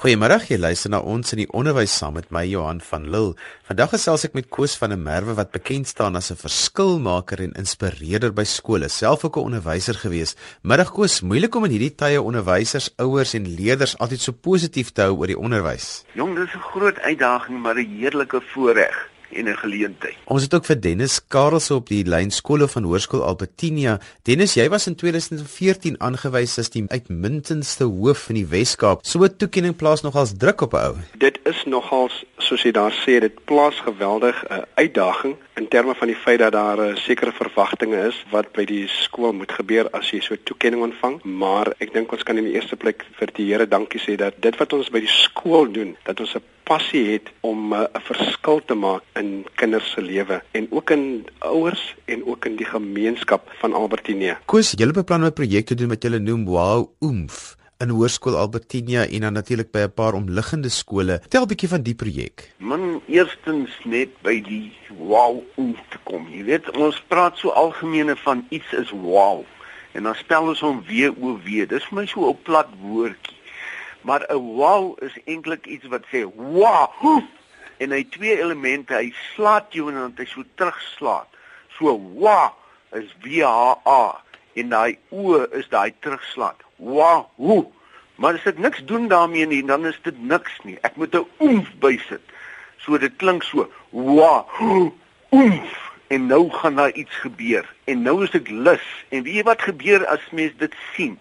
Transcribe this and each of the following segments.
Goeiemôre, jy luister na ons in die onderwys saam met my Johan van Lille. Vandag gesels ek met Koos van der Merwe wat bekend staan as 'n verskilmaker en inspireerder by skole, self ook 'n onderwyser gewees. Middag Koos, moeilik om in hierdie tye onderwysers, ouers en leerders altyd so positief te hou oor die onderwys. Jong, dis 'n groot uitdaging, maar 'n heerlike voorreg en 'n geleentheid. Ons het ook vir Dennis Karelse op die lyn skole van Hoërskool Albertinia. Dennis, jy was in 2014 aangewys as die uitmuntendste hoof in die Wes-Kaap. So 'n toekenning plaas nogals druk op 'n ou. Dit is nogals soos jy daar sê, dit plaas geweldig 'n uh, uitdaging in terme van die feit dat daar 'n uh, sekere verwagtinge is wat by die skool moet gebeur as jy so 'n toekenning ontvang, maar ek dink ons kan in die eerste plek vir die Here dankie sê dat dit wat ons by die skool doen, dat ons 'n passie het om uh, 'n uh, verskil te maak in kinders se lewe en ook in ouers en ook in die gemeenskap van Albertinia. Koos, julle beplan 'n projek te doen wat julle noem Wow Oomf in Hoërskool Albertinia en dan natuurlik by 'n paar omliggende skole. Tel 'n bietjie van die projek. Man, eerstens net by die Wow Oomf te kom. Jy weet, ons praat so algemene van iets is wow en dan spel ons hom W O W. Dis vir my so 'n plat woordjie. Maar 'n wow is eintlik iets wat sê wow en hy twee elemente, hy slaat jou en dan hy so terugslaat. So wow is W H A en daai o is daai terugslaat. Wow. Maar as ek niks doen daarmee nie, dan is dit niks nie. Ek moet 'n oomf bysit. So dit klink so wow. Oomf en nou gaan daar iets gebeur en nou is ek lus en weet jy wat gebeur as mens dit sien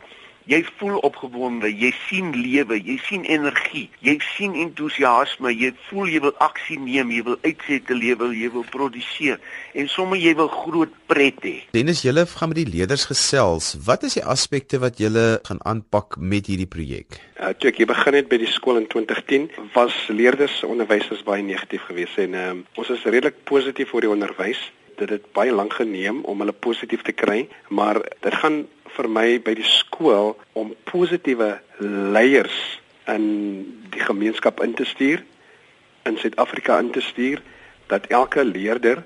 jy voel opgewonde, jy sien lewe, jy sien energie, jy sien entoesiasme, jy voel jy wil aksie neem, jy wil uitsette lewe, jy wil produseer en sommer jy wil groot pret hê. Dennis, julle gaan met die leerders gesels. Wat is die aspekte wat julle gaan aanpak met hierdie projek? Uh, toe ek begin het by die skool in 2010, was leerders onderwysers baie negatief geweest en um, ons is redelik positief oor die onderwys dit het baie lank geneem om hulle positief te kry, maar dit gaan vir my by die skool om positiewe leiers in die gemeenskap in te stuur in Suid-Afrika in te stuur dat elke leerder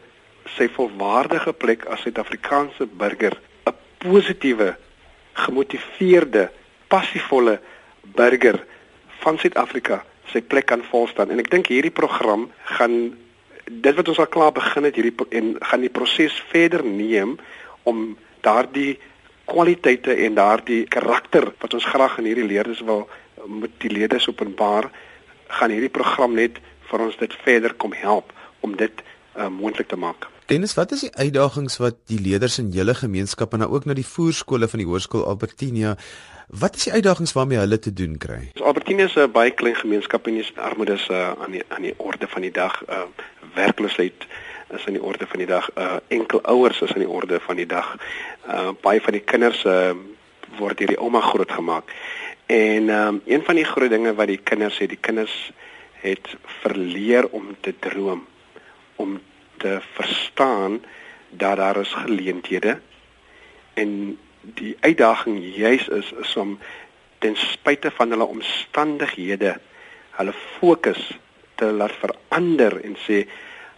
sy volwaardige plek as Suid-Afrikaanse burger 'n positiewe gemotiveerde passievolle burger van Suid-Afrika sy plek kan volstaan. En ek dink hierdie program gaan dit wat ons al klaar begin het hierdie en gaan die proses verder neem om daardie kwaliteite en daardie karakter wat ons graag in hierdie leerders wil met die leerders openbaar gaan hierdie program net vir ons dit verder kom help om dit uh, moontlik te maak. Dennis, wat is die uitdagings wat die leerders in julle gemeenskap en nou ook na die voorskole van die Hoërskool Albertinia Wat is die uitdagings waarmee hulle te doen kry? Albertinia is 'n baie klein gemeenskap en die armoede is uh, aan die aan die orde van die dag. Uh, werkloosheid is aan die orde van die dag. Uh enkel ouers is aan die orde van die dag. Uh baie van die kinders uh word deur die ouma grootgemaak. En um een van die groot dinge wat die kinders sê, die kinders het verleer om te droom, om te verstaan dat daar is geleenthede en die uitdaging juis is is om ten spyte van hulle omstandighede hulle fokus te laat verander en sê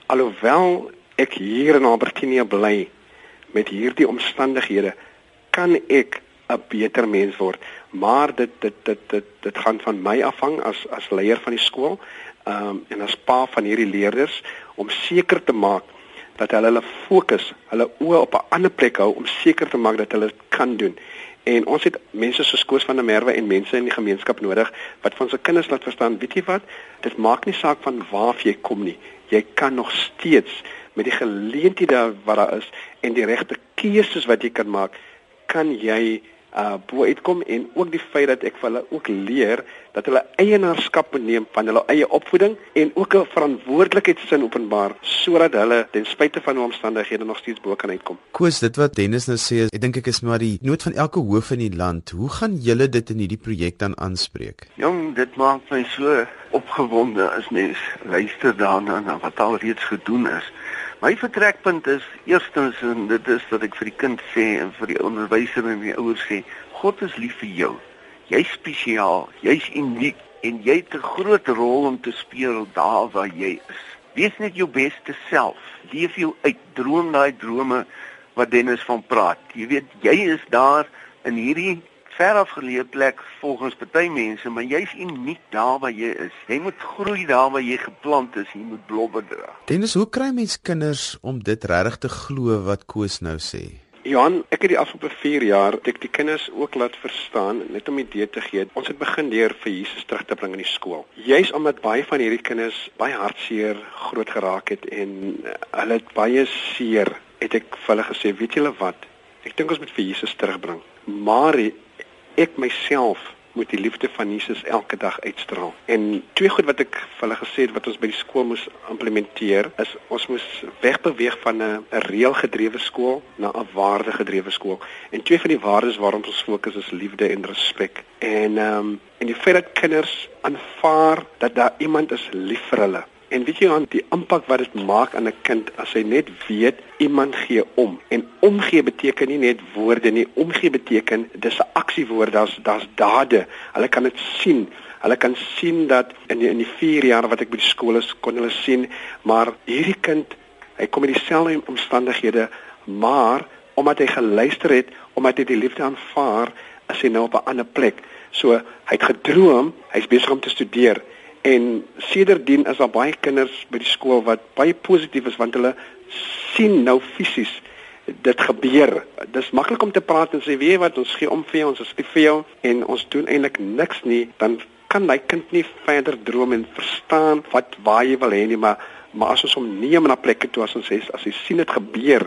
alhoewel ek hier in Albertinia bly met hierdie omstandighede kan ek 'n beter mens word maar dit dit dit dit dit gaan van my afhang as as leier van die skool um, en as pa van hierdie leerders om seker te maak dat hulle hulle fokus hulle oë op 'n ander plek hou om seker te maak dat hulle dit kan doen En ons het mense soos Koos van der Merwe en mense in die gemeenskap nodig wat van sy kinders laat verstaan, weet jy wat? Dit maak nie saak van waar jy kom nie. Jy kan nog steeds met die geleenthede wat daar is en die regte keuses wat jy kan maak, kan jy uh bo uitkom en ook die feit dat ek vir hulle ook leer dat hulle eienaarskap neem van hulle eie opvoeding en ook 'n verantwoordelikheidsin openbaar sodat hulle ten spyte van hul omstandighede nog steeds bo kan uitkom. Koos, dit wat Dennis nou sê, ek dink ek is maar die nood van elke hoof in die land. Hoe gaan julle dit in hierdie projek dan aanspreek? Jong, dit maak my so opgewonde as mens luister daarna na wat al reeds gedoen is. My vertrekpunt is eerstens en dit is wat ek vir die kind sê en vir die onderwyser en die ouers sê, God is lief vir jou. Jy's spesiaal, jy's uniek en jy het 'n groot rol om te speel daar waar jy is. Wees net jou beste self. Leef jou uit. Droom daai drome wat Dennis van praat. Jy weet, jy is daar in hierdie ver afgeleë plek volgens party mense, maar jy's uniek daar waar jy is. Jy moet groei daar waar jy geplant is, jy moet blobbe dra. Dennis, hoe kry mens kinders om dit regtig te glo wat Koos nou sê? Johan, ek het die afgelope 4 jaar ek die kinders ook laat verstaan net om idee te gee. Ons het begin deur vir Jesus terug te bring in die skool. Juis omdat baie van hierdie kinders baie hartseer groot geraak het en hulle het baie seer, het ek vir hulle gesê, weet julle wat? Ek dink ons moet vir Jesus terugbring. Maar ek myself moet die liefde van Jesus elke dag uitstraal. En twee goed wat ek vir hulle gesê het wat ons by die skool moes implementeer is ons moes wegbeweeg van 'n reëlgedrewe skool na 'n waardegedrewe skool. En twee van die waardes waarop ons fokus is liefde en respek. En ehm um, en die feit dat kinders aanvaar dat daar iemand is lief vir hulle En weet jy aan die impak wat dit maak aan 'n kind as hy net weet iemand gee om. En omgee beteken nie net woorde nie, omgee beteken dis 'n aksiewoord, daar's daar's dade. Hulle kan dit sien. Hulle kan sien dat in die, in die 4 jaar wat ek by die skool is, kon hulle sien, maar hierdie kind, hy kom in dieselfde omstandighede, maar omdat hy geluister het, omdat hy die liefde aanvaar, is hy nou op 'n ander plek. So hy het gedroom, hy's besig om te studeer En sedertdien is daar baie kinders by die skool wat baie positief is want hulle sien nou fisies dit gebeur. Dis maklik om te praat en sê weet wat ons gee om vir jou, ons is vir jou en ons doen eintlik niks nie, dan kan my kind nie verder droom en verstaan wat waar jy wil hê nie, maar maar as ons hom neem na plekke toe as ons sê as hy sien dit gebeur,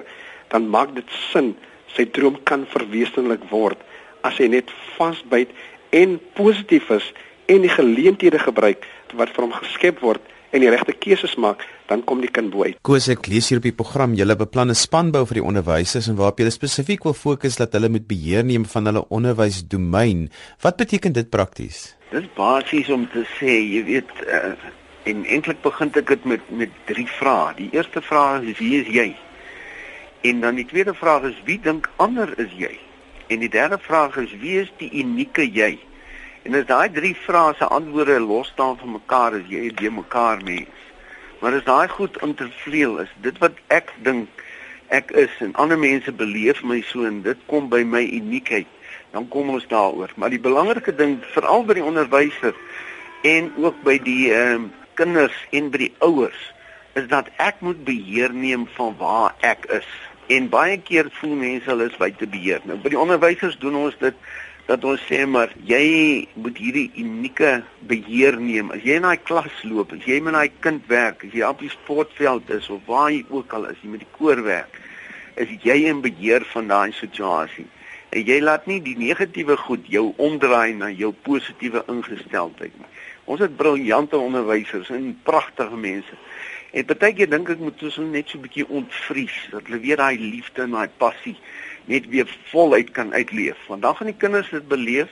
dan maak dit sin. Sy droom kan verwesenlik word as hy net vasbyt en positief is en die geleenthede gebruik wat vir hom geskep word en die regte keuses maak, dan kom die kind bo uit. Koos ek lees hier op die program julle beplan 'n spanbou vir die onderwysers en waarop julle spesifiek wil fokus dat hulle moet beheer neem van hulle onderwysdomein. Wat beteken dit prakties? Dis basies om te sê, jy weet, uh, en eintlik begin ek dit met met drie vrae. Die eerste vraag is wie is jy? En dan die tweede vraag is wie dink ander is jy? En die derde vraag is wie is die unieke jy? En as daai drie vrae se antwoorde los staan van mekaar as jy dit mekaar mens. Maar as daai goed intervleel is, dit wat ek dink ek is en ander mense beleef my so en dit kom by my uniekheid, dan kom ons daaroor. Maar die belangrike ding veral by die onderwyser en ook by die ehm um, kinders en by die ouers is dat ek moet beheer neem van waar ek is. En baie keer voel mense hulle is buite beheer. Nou by die onderwysers doen ons dit dat ons sê maar jy moet hierdie unieke beheer neem. As jy in daai klas loop, as jy met daai kind werk, as jy op die sportveld is of waar jy ook al is, jy met die koor werk, is jy in beheer van daai situasie. En jy laat nie die negatiewe goed jou omdraai na jou positiewe ingesteldheid nie. Ons het briljante onderwysers en pragtige mense. En partykeer dink ek moet ons net so 'n bietjie ontvries dat hulle weer daai liefde en daai passie net weer voluit kan uitleef. Want dan gaan die kinders dit beleef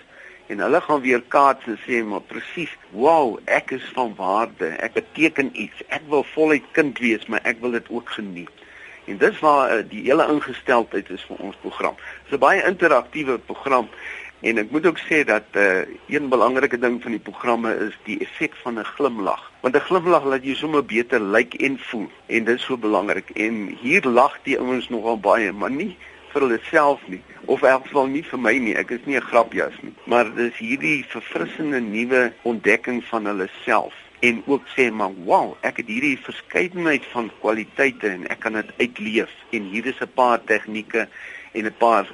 en hulle gaan weer kaats en sê maar presies, "Wow, ek is van waarde. Ek beteken iets. Ek wil voluit kind wees, maar ek wil dit ook geniet." En dis waar uh, die hele ingesteldheid is vir ons program. Dit is 'n baie interaktiewe program en ek moet ook sê dat 'n uh, eh, een belangrike ding van die programme is die effek van 'n glimlag. Want 'n glimlag laat jou sommer beter lyk like en voel en dit is so belangrik. En hier lag die ouens nogal baie, maar nie vir hulle self nie of in elk geval nie vir my nie. Ek is nie 'n grapjas nie, maar dis hierdie verfrissende nuwe ontdekking van hulle self. En ook sê maar wow, ek het hierdie verskeidenheid van kwaliteite en ek kan dit uitleef. En hier is 'n paar tegnieke en 'n paar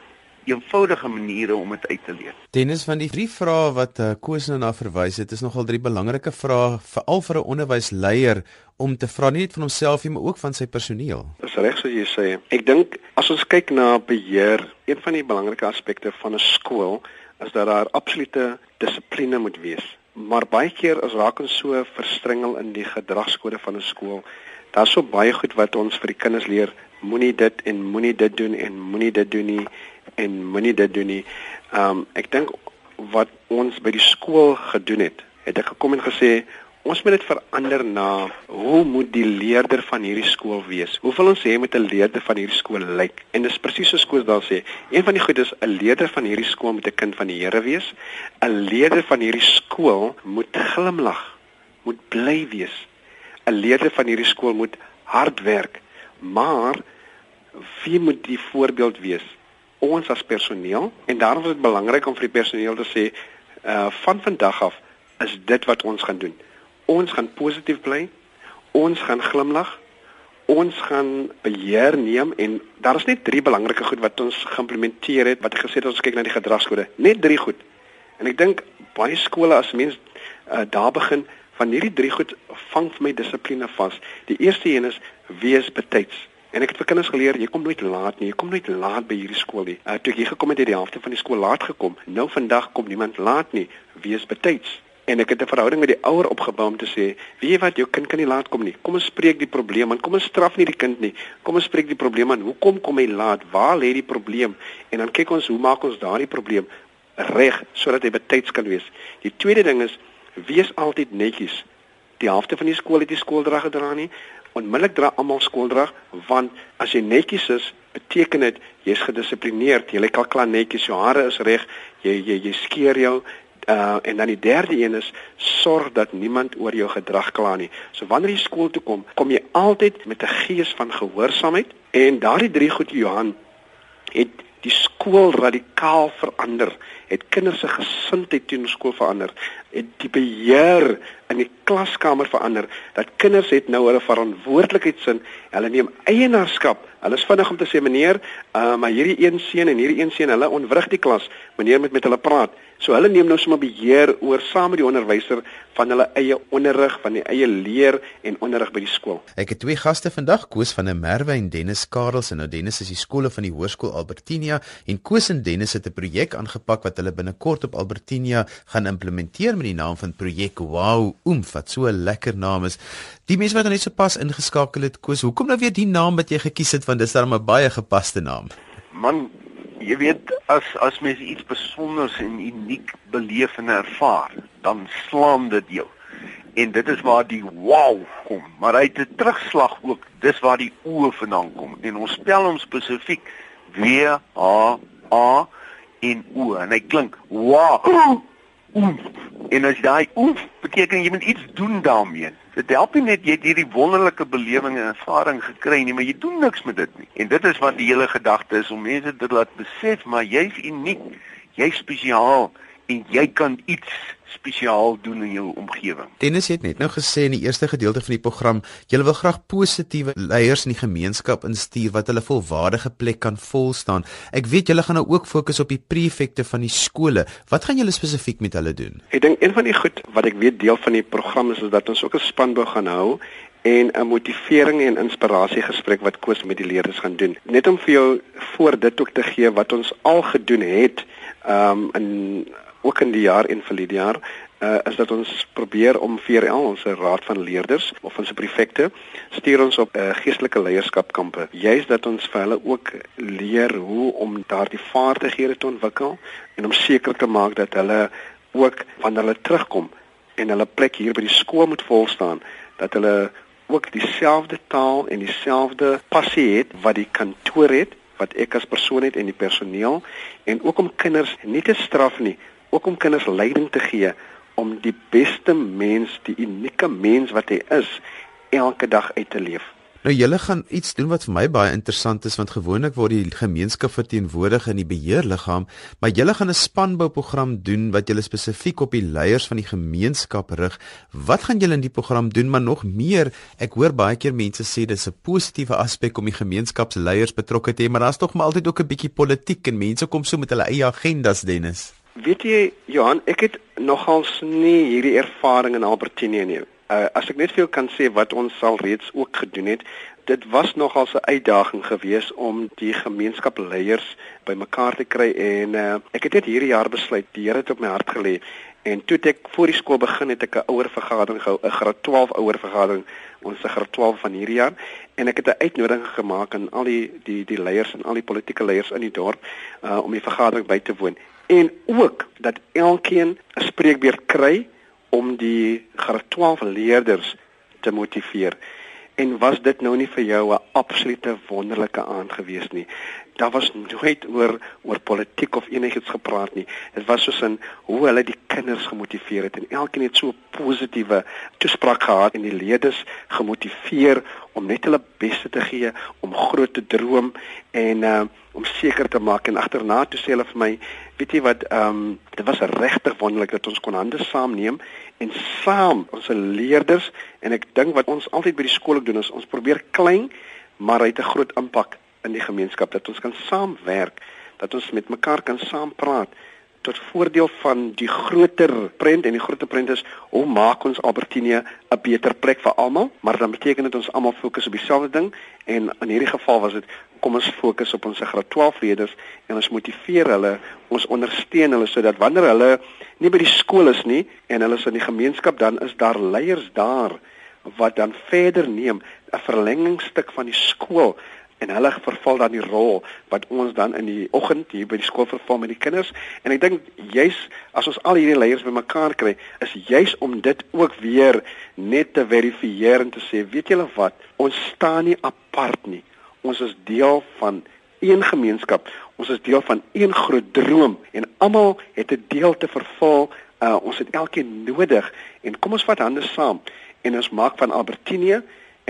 eenvoudige maniere om dit uit te leef. Dennis van die drie vrae wat uh, Koos nou na verwys het, is nogal drie belangrike vrae veral vir 'n onderwysleier om te vra nie net van homself nie, maar ook van sy personeel. Dis reg so jy sê. Ek dink as ons kyk na beheer, een van die belangrike aspekte van 'n skool is dat daar absolute dissipline moet wees. Maar baie keer as raak ons so verstringel in die gedragskode van 'n skool, daar's so baie goed wat ons vir die kinders leer, moenie dit en moenie dit doen en moenie dit doen nie en moenie dit doen nie. Ehm um, ek dink wat ons by die skool gedoen het, het ek gekom en gesê ons moet dit verander na hoe moet die leerder van hierdie skool wees? Hoe wil ons hê moet 'n leerder van hierdie skool lyk? En dis presies so skool daar sê, een van die goed is 'n leerder van hierdie skool moet 'n kind van die Here wees. 'n Leerder van hierdie skool moet glimlag, moet bly wees. 'n Leerder van hierdie skool moet hard werk, maar wie moet die voorbeeld wees? Ons as personeel en daarom is dit belangrik om vir die personeel te sê uh van vandag af is dit wat ons gaan doen. Ons gaan positief bly. Ons gaan glimlag. Ons gaan beheer neem en daar is net drie belangrike goed wat ons geïmplementeer het wat ek gesê het ons kyk na die gedragskode. Net drie goed. En ek dink baie skole as mens uh, daar begin van hierdie drie goed vang vir my dissipline vas. Die eerste een is wees betyds. En ek het vir kinders geleer jy kom nooit laat nie. Jy kom nooit laat by hierdie skool nie. Uh, toe ek hier gekom het het die helfte van die skool laat gekom. Nou vandag kom niemand laat nie. Wees betyds. En ek het 'n verhouding met die ouer opgebou om te sê, weet jy wat, jou kind kan nie laat kom nie. Kom ons spreek die probleem aan. Kom ons straf nie die kind nie. Kom ons spreek die probleem aan. Hoekom kom hy laat? Waar lê die probleem? En dan kyk ons hoe maak ons daardie probleem reg sodat hy betyds kan wees. Die tweede ding is wees altyd netjies. Die helfte van die skool het nie skooldrag gedra nie. Onmiddellik dra almal skooldrag want as jy netjies is, beteken dit jy's gedissiplineerd. Jy lyk al klaar netjies, jou hare is reg, jy jy jy skeer jou uh en dan die derde een is sorg dat niemand oor jou gedrag kla nie. So wanneer jy skool toe kom, kom jy altyd met 'n gees van gehoorsaamheid en daardie drie goed Johan het die skool radikaal verander, het kinders se gesindheid teenoor skool verander, die beheer in die klaskamer verander, dat kinders het nou hulle verantwoordelikheidsin, hulle neem eienaarskap. Hulle is vinnig om te sê meneer, uh, maar hierdie een seun en hierdie een seun, hulle ontwrig die klas. Meneer moet met hulle praat. So hulle neem nou sommer beheer oor saam met die onderwyser van hulle eie onderrig, van die eie leer en onderrig by die skool. Ek het twee gaste vandag, Koos van der Merwe en Dennis Karels en nou Dennis is die skole van die Hoërskool Albertinia en Koos en Dennis het 'n projek aangepak wat hulle binnekort op Albertinia gaan implementeer met die naam van projek Wow Oomf wat so 'n lekker naam is. Die mense wat nou net so pas ingeskakel het, Koos, hoekom nou weer die naam wat jy gekies het want dis dan 'n baie gepaste naam? Man, jy weet as as mens iets besonders en uniek beleef en ervaar, dan slaam dit jou. En dit is waar die wow kom, maar hy het 'n terugslag ook. Dis waar die o vandaan kom. En ons spel hom spesifiek W H A en o en hy klink wow. En as daai oef beteken jy moet iets doen daarmee. Dit help nie net jy het hierdie wonderlike belewing en ervaring gekry nie, maar jy doen niks met dit nie. En dit is wat die hele gedagte is om mense te laat besef maar jy's uniek, jy's spesiaal en jy kan iets spesiaal doen in jou omgewing. Dennis het net nou gesê in die eerste gedeelte van die program, julle wil graag positiewe leiers in die gemeenskap instuur wat hulle volwaardige plek kan volstaan. Ek weet julle gaan nou ook fokus op die prefekte van die skole. Wat gaan julle spesifiek met hulle doen? Ek dink een van die goed wat ek weet deel van die program is is dat ons ook 'n spanbou gaan hou en 'n motivering en inspirasie gesprek wat Koos met die leerders gaan doen. Net om vir jou voor dit ook te gee wat ons al gedoen het um in ook in die jaar en vir die jaar uh, is dat ons probeer om VRL ons raad van leerders of ons prefekte stuur ons op uh, geestelike leierskapkampe. Juist dat ons vir hulle ook leer hoe om daardie vaardighede te ontwikkel en om seker te maak dat hulle ook wanneer hulle terugkom en hulle plek hier by die skool moet vol staan dat hulle ook dieselfde taal en dieselfde passie het wat die kantoor het wat ek as persoon het en die personeel en ook om kinders nie te straf nie ook om kinders leiding te gee om die beste mens, die unieke mens wat hy is, elke dag uit te leef. Nou julle gaan iets doen wat vir my baie interessant is want gewoonlik word die gemeenskap verteenwoordig in die beheerliggaam, maar julle gaan 'n spanbouprogram doen wat julle spesifiek op die leiers van die gemeenskap rig. Wat gaan julle in die program doen, maar nog meer? Ek hoor baie keer mense sê dis 'n positiewe aspek om die gemeenskapsleiers betrokke te hê, maar daar's tog maar altyd ook 'n bietjie politiek en mense kom so met hulle eie agendas, Dennis. Weet jy Johan, ek het nogals nie hierdie ervaring in Albertine nie. Uh, as ek net vir jou kan sê wat ons al reeds ook gedoen het, dit was nogals 'n uitdaging geweest om die gemeenskapsleiers bymekaar te kry en uh, ek het net hierdie jaar besluit, die Here het op my hart gelê en toe ek voor die skool begin het ek 'n ouer vergadering gehou, 'n graad 12 ouer vergadering, ons se graad 12 van hierdie jaar en ek het 'n uitnodiging gemaak aan al die die die leiers en al die politieke leiers in die dorp uh, om die vergadering by te woon en ook dat elkeen 'n spreekbeurt kry om die graad 12 leerders te motiveer. En was dit nou nie vir jou 'n absolute wonderlike aand gewees nie? Daar was nooit oor oor politiek of enigiets gepraat nie. Dit was soos in hoe hulle die kinders gemotiveer het en elkeen het so 'n positiewe toespraak gehad en die leerders gemotiveer om net hulle beste te gee, om groot te droom en uh om seker te maak en agterna toe sê hulle vir my, weet jy wat, ehm um, dit was regtig wonderlik dat ons kon hande saamneem en saam ons leerders en ek dink wat ons altyd by die skool doen is ons probeer klein maar hy het 'n groot impak in die gemeenskap dat ons kan saamwerk, dat ons met mekaar kan saampraat tot voordeel van die groter prent en die groter prent is hoe maak ons Albertinia 'n beter plek vir almal? Maar dan beteken dit ons almal fokus op dieselfde ding en in hierdie geval was dit kom ons fokus op ons graad 12 leerders en ons motiveer hulle ons ondersteun hulle sodat wanneer hulle nie by die skool is nie en hulle is in die gemeenskap dan is daar leiers daar wat dan verder neem 'n verlengingstuk van die skool en hulle verval dan die rol wat ons dan in die oggend hier by die skool verval met die kinders. En ek dink juis as ons al hierdie leiers bymekaar kry is juis om dit ook weer net te verifieer en te sê weet julle wat? Ons staan nie apart nie. Ons is deel van een gemeenskap. Ons is deel van een groot droom en almal het 'n deel te vervul. Uh, ons het elkeen nodig. En kom ons vat hande saam en ons maak van Albertinie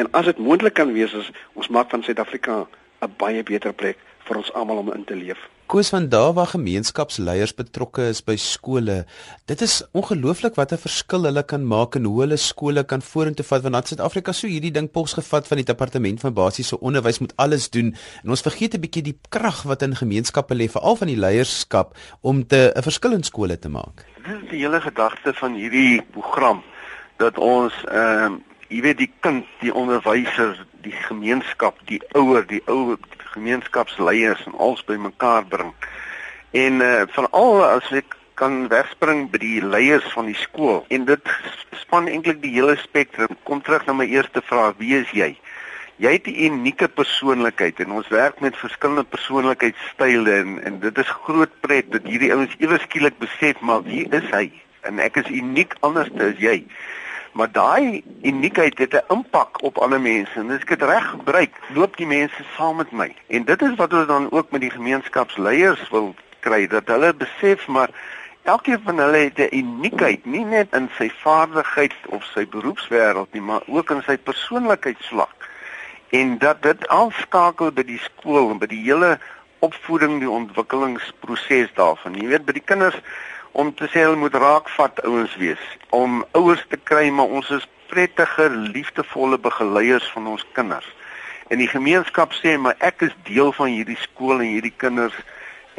En as dit moontlik kan wees is ons maak van Suid-Afrika 'n baie beter plek vir ons almal om in te leef. Koos van daar waar gemeenskapsleiers betrokke is by skole. Dit is ongelooflik wat 'n verskil hulle kan maak en hoe hulle skole kan vorentoe vat want Suid-Afrika so hierdie ding pos gevat van die departement van basiese onderwys moet alles doen en ons vergeet 'n bietjie die krag wat in gemeenskappe lê veral van die leierskap om te 'n verskil in skole te maak. Dit is die hele gedagte van hierdie program dat ons ehm uh, jy weet die kind, die onderwyser, die gemeenskap, die ouer, die ou gemeenskapsleiers en alles bymekaar bring. En uh veral as ek kan wegspring by die leiers van die skool en dit span eintlik die hele spektrum. Kom terug na my eerste vraag, wie is jy? Jy het 'n unieke persoonlikheid en ons werk met verskillende persoonlikheidstyle en en dit is groot pret dat hierdie ouens ewe skielik besef maar wie is hy? En ek is uniek anders as jy maar daai uniekheid het 'n impak op ander mense en as ek dit reg gebruik, loop die mense saam met my. En dit is wat ons dan ook met die gemeenskapsleiers wil kry dat hulle besef maar elkeen van hulle het 'n uniekheid, nie net in sy vaardigheid of sy beroepswêreld nie, maar ook in sy persoonlikheidsvlak. En dat dit aanskakel by die skool en by die hele opvoeding, die ontwikkelingsproses daarvan. Jy weet by die kinders om te sê hulle moet raakvat ouens wees om ouers te kry maar ons is prettige liefdevolle begeleiers van ons kinders. En die gemeenskap sê maar ek is deel van hierdie skool en hierdie kinders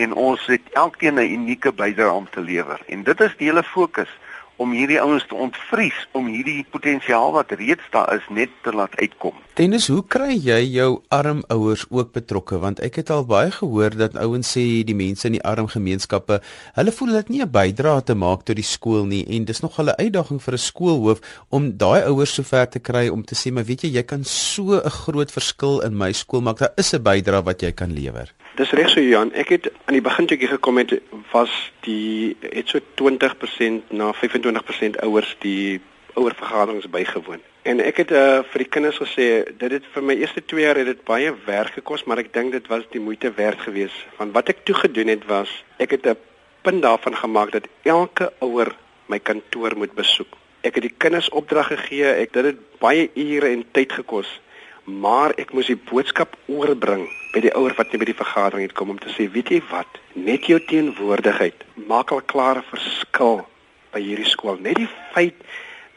en ons het elkeen 'n unieke bydrae om te lewer. En dit is die hele fokus om hierdie ouens te ontvries om hierdie potensiaal wat reeds daar is net te laat uitkom. Dennis, hoe kry jy jou arm ouers ook betrokke want ek het al baie gehoor dat ouens sê die mense in die arm gemeenskappe, hulle voel dit nie 'n bydrae te maak tot die skool nie en dis nog 'n uitdaging vir 'n skoolhoof om daai ouers sover te kry om te sê maar weet jy jy kan so 'n groot verskil in my skool maak. Daar is 'n bydrae wat jy kan lewer. Dis reg so Johan. Ek het aan die begin toe ek gekom het was die het so 20% na 25% ouers die ouer vergaderings bygewoon. En ek het uh, vir die kinders gesê dit het vir my eerste 2 jaar het dit baie werk gekos, maar ek dink dit was die moeite werd geweest. Van wat ek toe gedoen het was ek het 'n punt daarvan gemaak dat elke ouer my kantoor moet besoek. Ek het die kinders opdrag gegee. Ek dit het baie ure en tyd gekos maar ek moes die boodskap oorbring by die ouer wat net by die vergadering het kom om te sê weet jy wat net jou teenwoordigheid maak al klare verskil by hierdie skool net die feit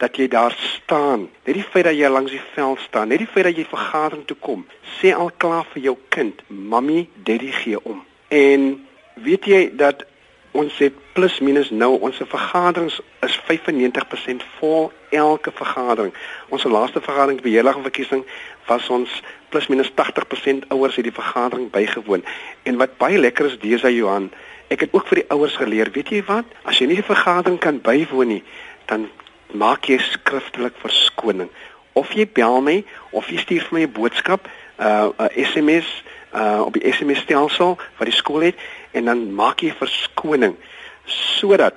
dat jy daar staan net die feit dat jy langs die veld staan net die feit dat jy vergadering toe kom sê al klaar vir jou kind mammy daddy gee om en weet jy dat ons het plus minus nou ons vergaderings is 95% vol elke vergadering. Ons laaste vergadering by beheerliggaamverkiesing was ons plus minus 80% ouers het die vergadering bygewoon. En wat baie lekker is dis hy Johan, ek het ook vir die ouers geleer, weet jy wat? As jy nie die vergadering kan bywoon nie, dan maak jy skriftelik verskoning. Of jy bel my of jy stuur vir my 'n boodskap, uh 'n SMS uh op die SMS stelsel wat die skool het en dan maak jy verskoning sodat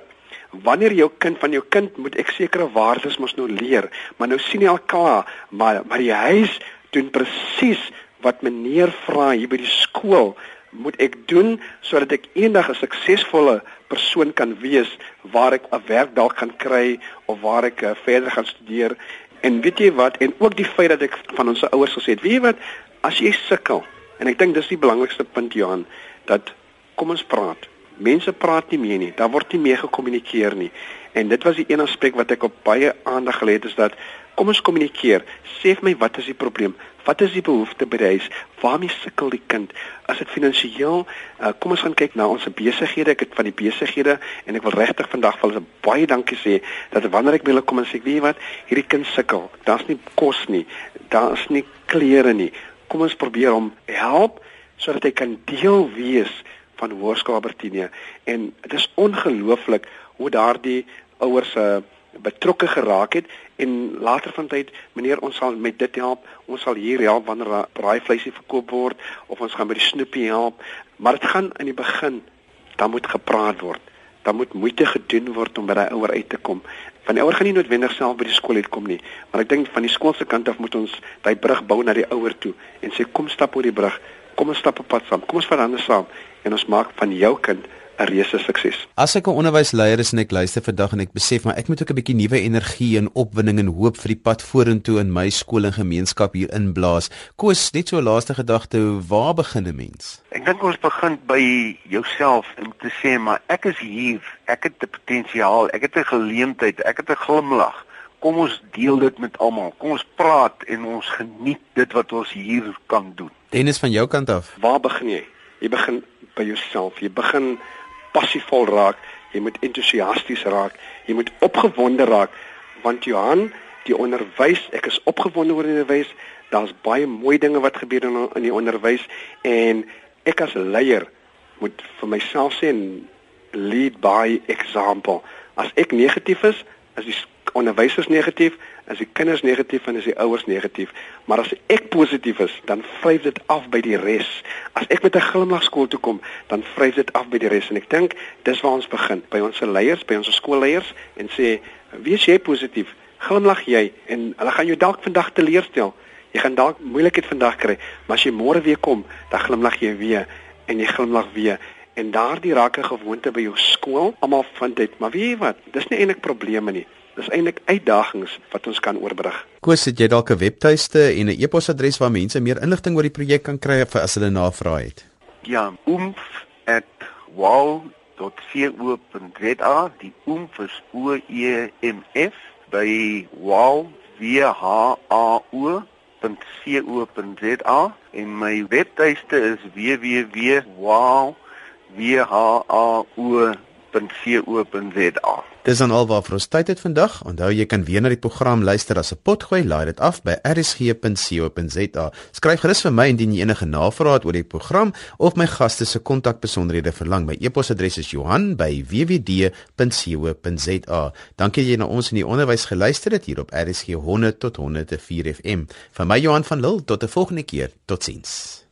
wanneer jou kind van jou kind moet ek sekere waardes mos nou leer, maar nou sien jy al klaar, maar maar die huis doen presies wat meneer vra hier by die skool moet ek doen sodat ek eendag 'n suksesvolle persoon kan wees waar ek 'n werk dalk kan kry of waar ek uh, verder gaan studeer. En weet jy wat? En ook die feit dat ek van ons ouers gesê het weet jy wat? As jy sukkel en ek dink dis die belangrikste punt Johan dat kom ons praat. Mense praat nie meer nie. Daar word nie meer gekommunikeer nie. En dit was die een aspek wat ek op baie aandag gelê het is dat kom ons kommunikeer sê vir my wat is die probleem Wat is die behoefte by die huis? Waarmee sukkel die kind? As dit finansiëel, uh, kom ons gaan kyk na ons besighede. Ek het van die besighede en ek wil regtig vandag vir hulle baie dankie sê dat wanneer ek by hulle kom en sê, "Weet jy wat? Hierdie kind sukkel. Daar's nie kos nie. Daar's nie klere nie. Kom ons probeer hom help sodat hy kan deel wees van Hoërskool Albertinia." En dit is ongelooflik hoe daardie ouers se uh, betrokke geraak het en later van tyd meneer ons sal met dit help. Ons sal hier help wanneer braaivleisie verkoop word of ons gaan by die snoepie help. Maar dit gaan in die begin dan moet gepraat word. Dan moet moeite gedoen word om by daai ouer uit te kom. Van die ouer gaan nie noodwendig self by die skool uitkom nie. Maar ek dink van die skool se kant af moet ons daai brug bou na die ouer toe en sê kom stap oor die brug. Kom ons stap op pad saam. Kom ons verander saam en ons maak van jou kind 'n reuse sukses. As ek 'n onderwysleier is en ek luister vandag en ek besef maar ek moet ook 'n bietjie nuwe energie en opwinding en hoop vir die pad vorentoe in my skool en gemeenskap hier inblaas. Koos, net so 'n laaste gedagte, waar begin 'n mens? Ek dink ons begin by jouself om te sê maar ek is hier, ek het 'n potensiaal, ek het 'n geleentheid, ek het 'n glimlag. Kom ons deel dit met almal. Kom ons praat en ons geniet dit wat ons hier kan doen. Dennis van jou kant af. Waar begin jy? Jy begin by jouself. Jy begin passievol raak, jy moet entoesiasties raak, jy moet opgewonde raak want Johan, die onderwys, ek is opgewonde oor die onderwys. Daar's baie mooi dinge wat gebeur in in die onderwys en ek as leier moet vir myself sê lead by example. As ek negatief is, as die onderwysers negatief, as die kinders negatief en as die ouers negatief. Maar as ek positief is, dan vryf dit af by die res. As ek met 'n glimlag skool toe kom, dan vryf dit af by die res en ek dink dis waar ons begin, by ons leiers, by ons skoolleiers en sê, "Wees jy positief, glimlag jy en hulle gaan jou dalk vandag teleurstel. Jy gaan dalk moeilikheid vandag kry, maar as jy môre weer kom, dan glimlag jy weer en jy glimlag weer." En daardie raak 'n gewoonte by jou skool. Almal vind dit, maar weet jy wat? Dis nie eintlik probleme nie. Dis eintlik uitdagings wat ons kan oorbrug. Koos, het jy dalk 'n webtuiste en 'n e-posadres waar mense meer inligting oor die projek kan kry of as hulle navraag het? Ja, umf@wow.co.za. Die umf is O E M F by wow.co.za en my webtuiste is www.wow.co.za. Dis dan alwaar vir ons tyd het vandag. Onthou jy kan weer na die program luister as 'n potgooi. Laai dit af by rsg.co.za. Skryf gerus vir my indien jy enige navrae het oor die program of my gaste se kontakbesonderhede verlang. My e-posadres is Johan@wwd.co.za. Dankie jy na ons in die onderwys geluister het hier op RSG 100 tot 104 FM. Van my Johan van Lille tot 'n volgende keer. Totsiens.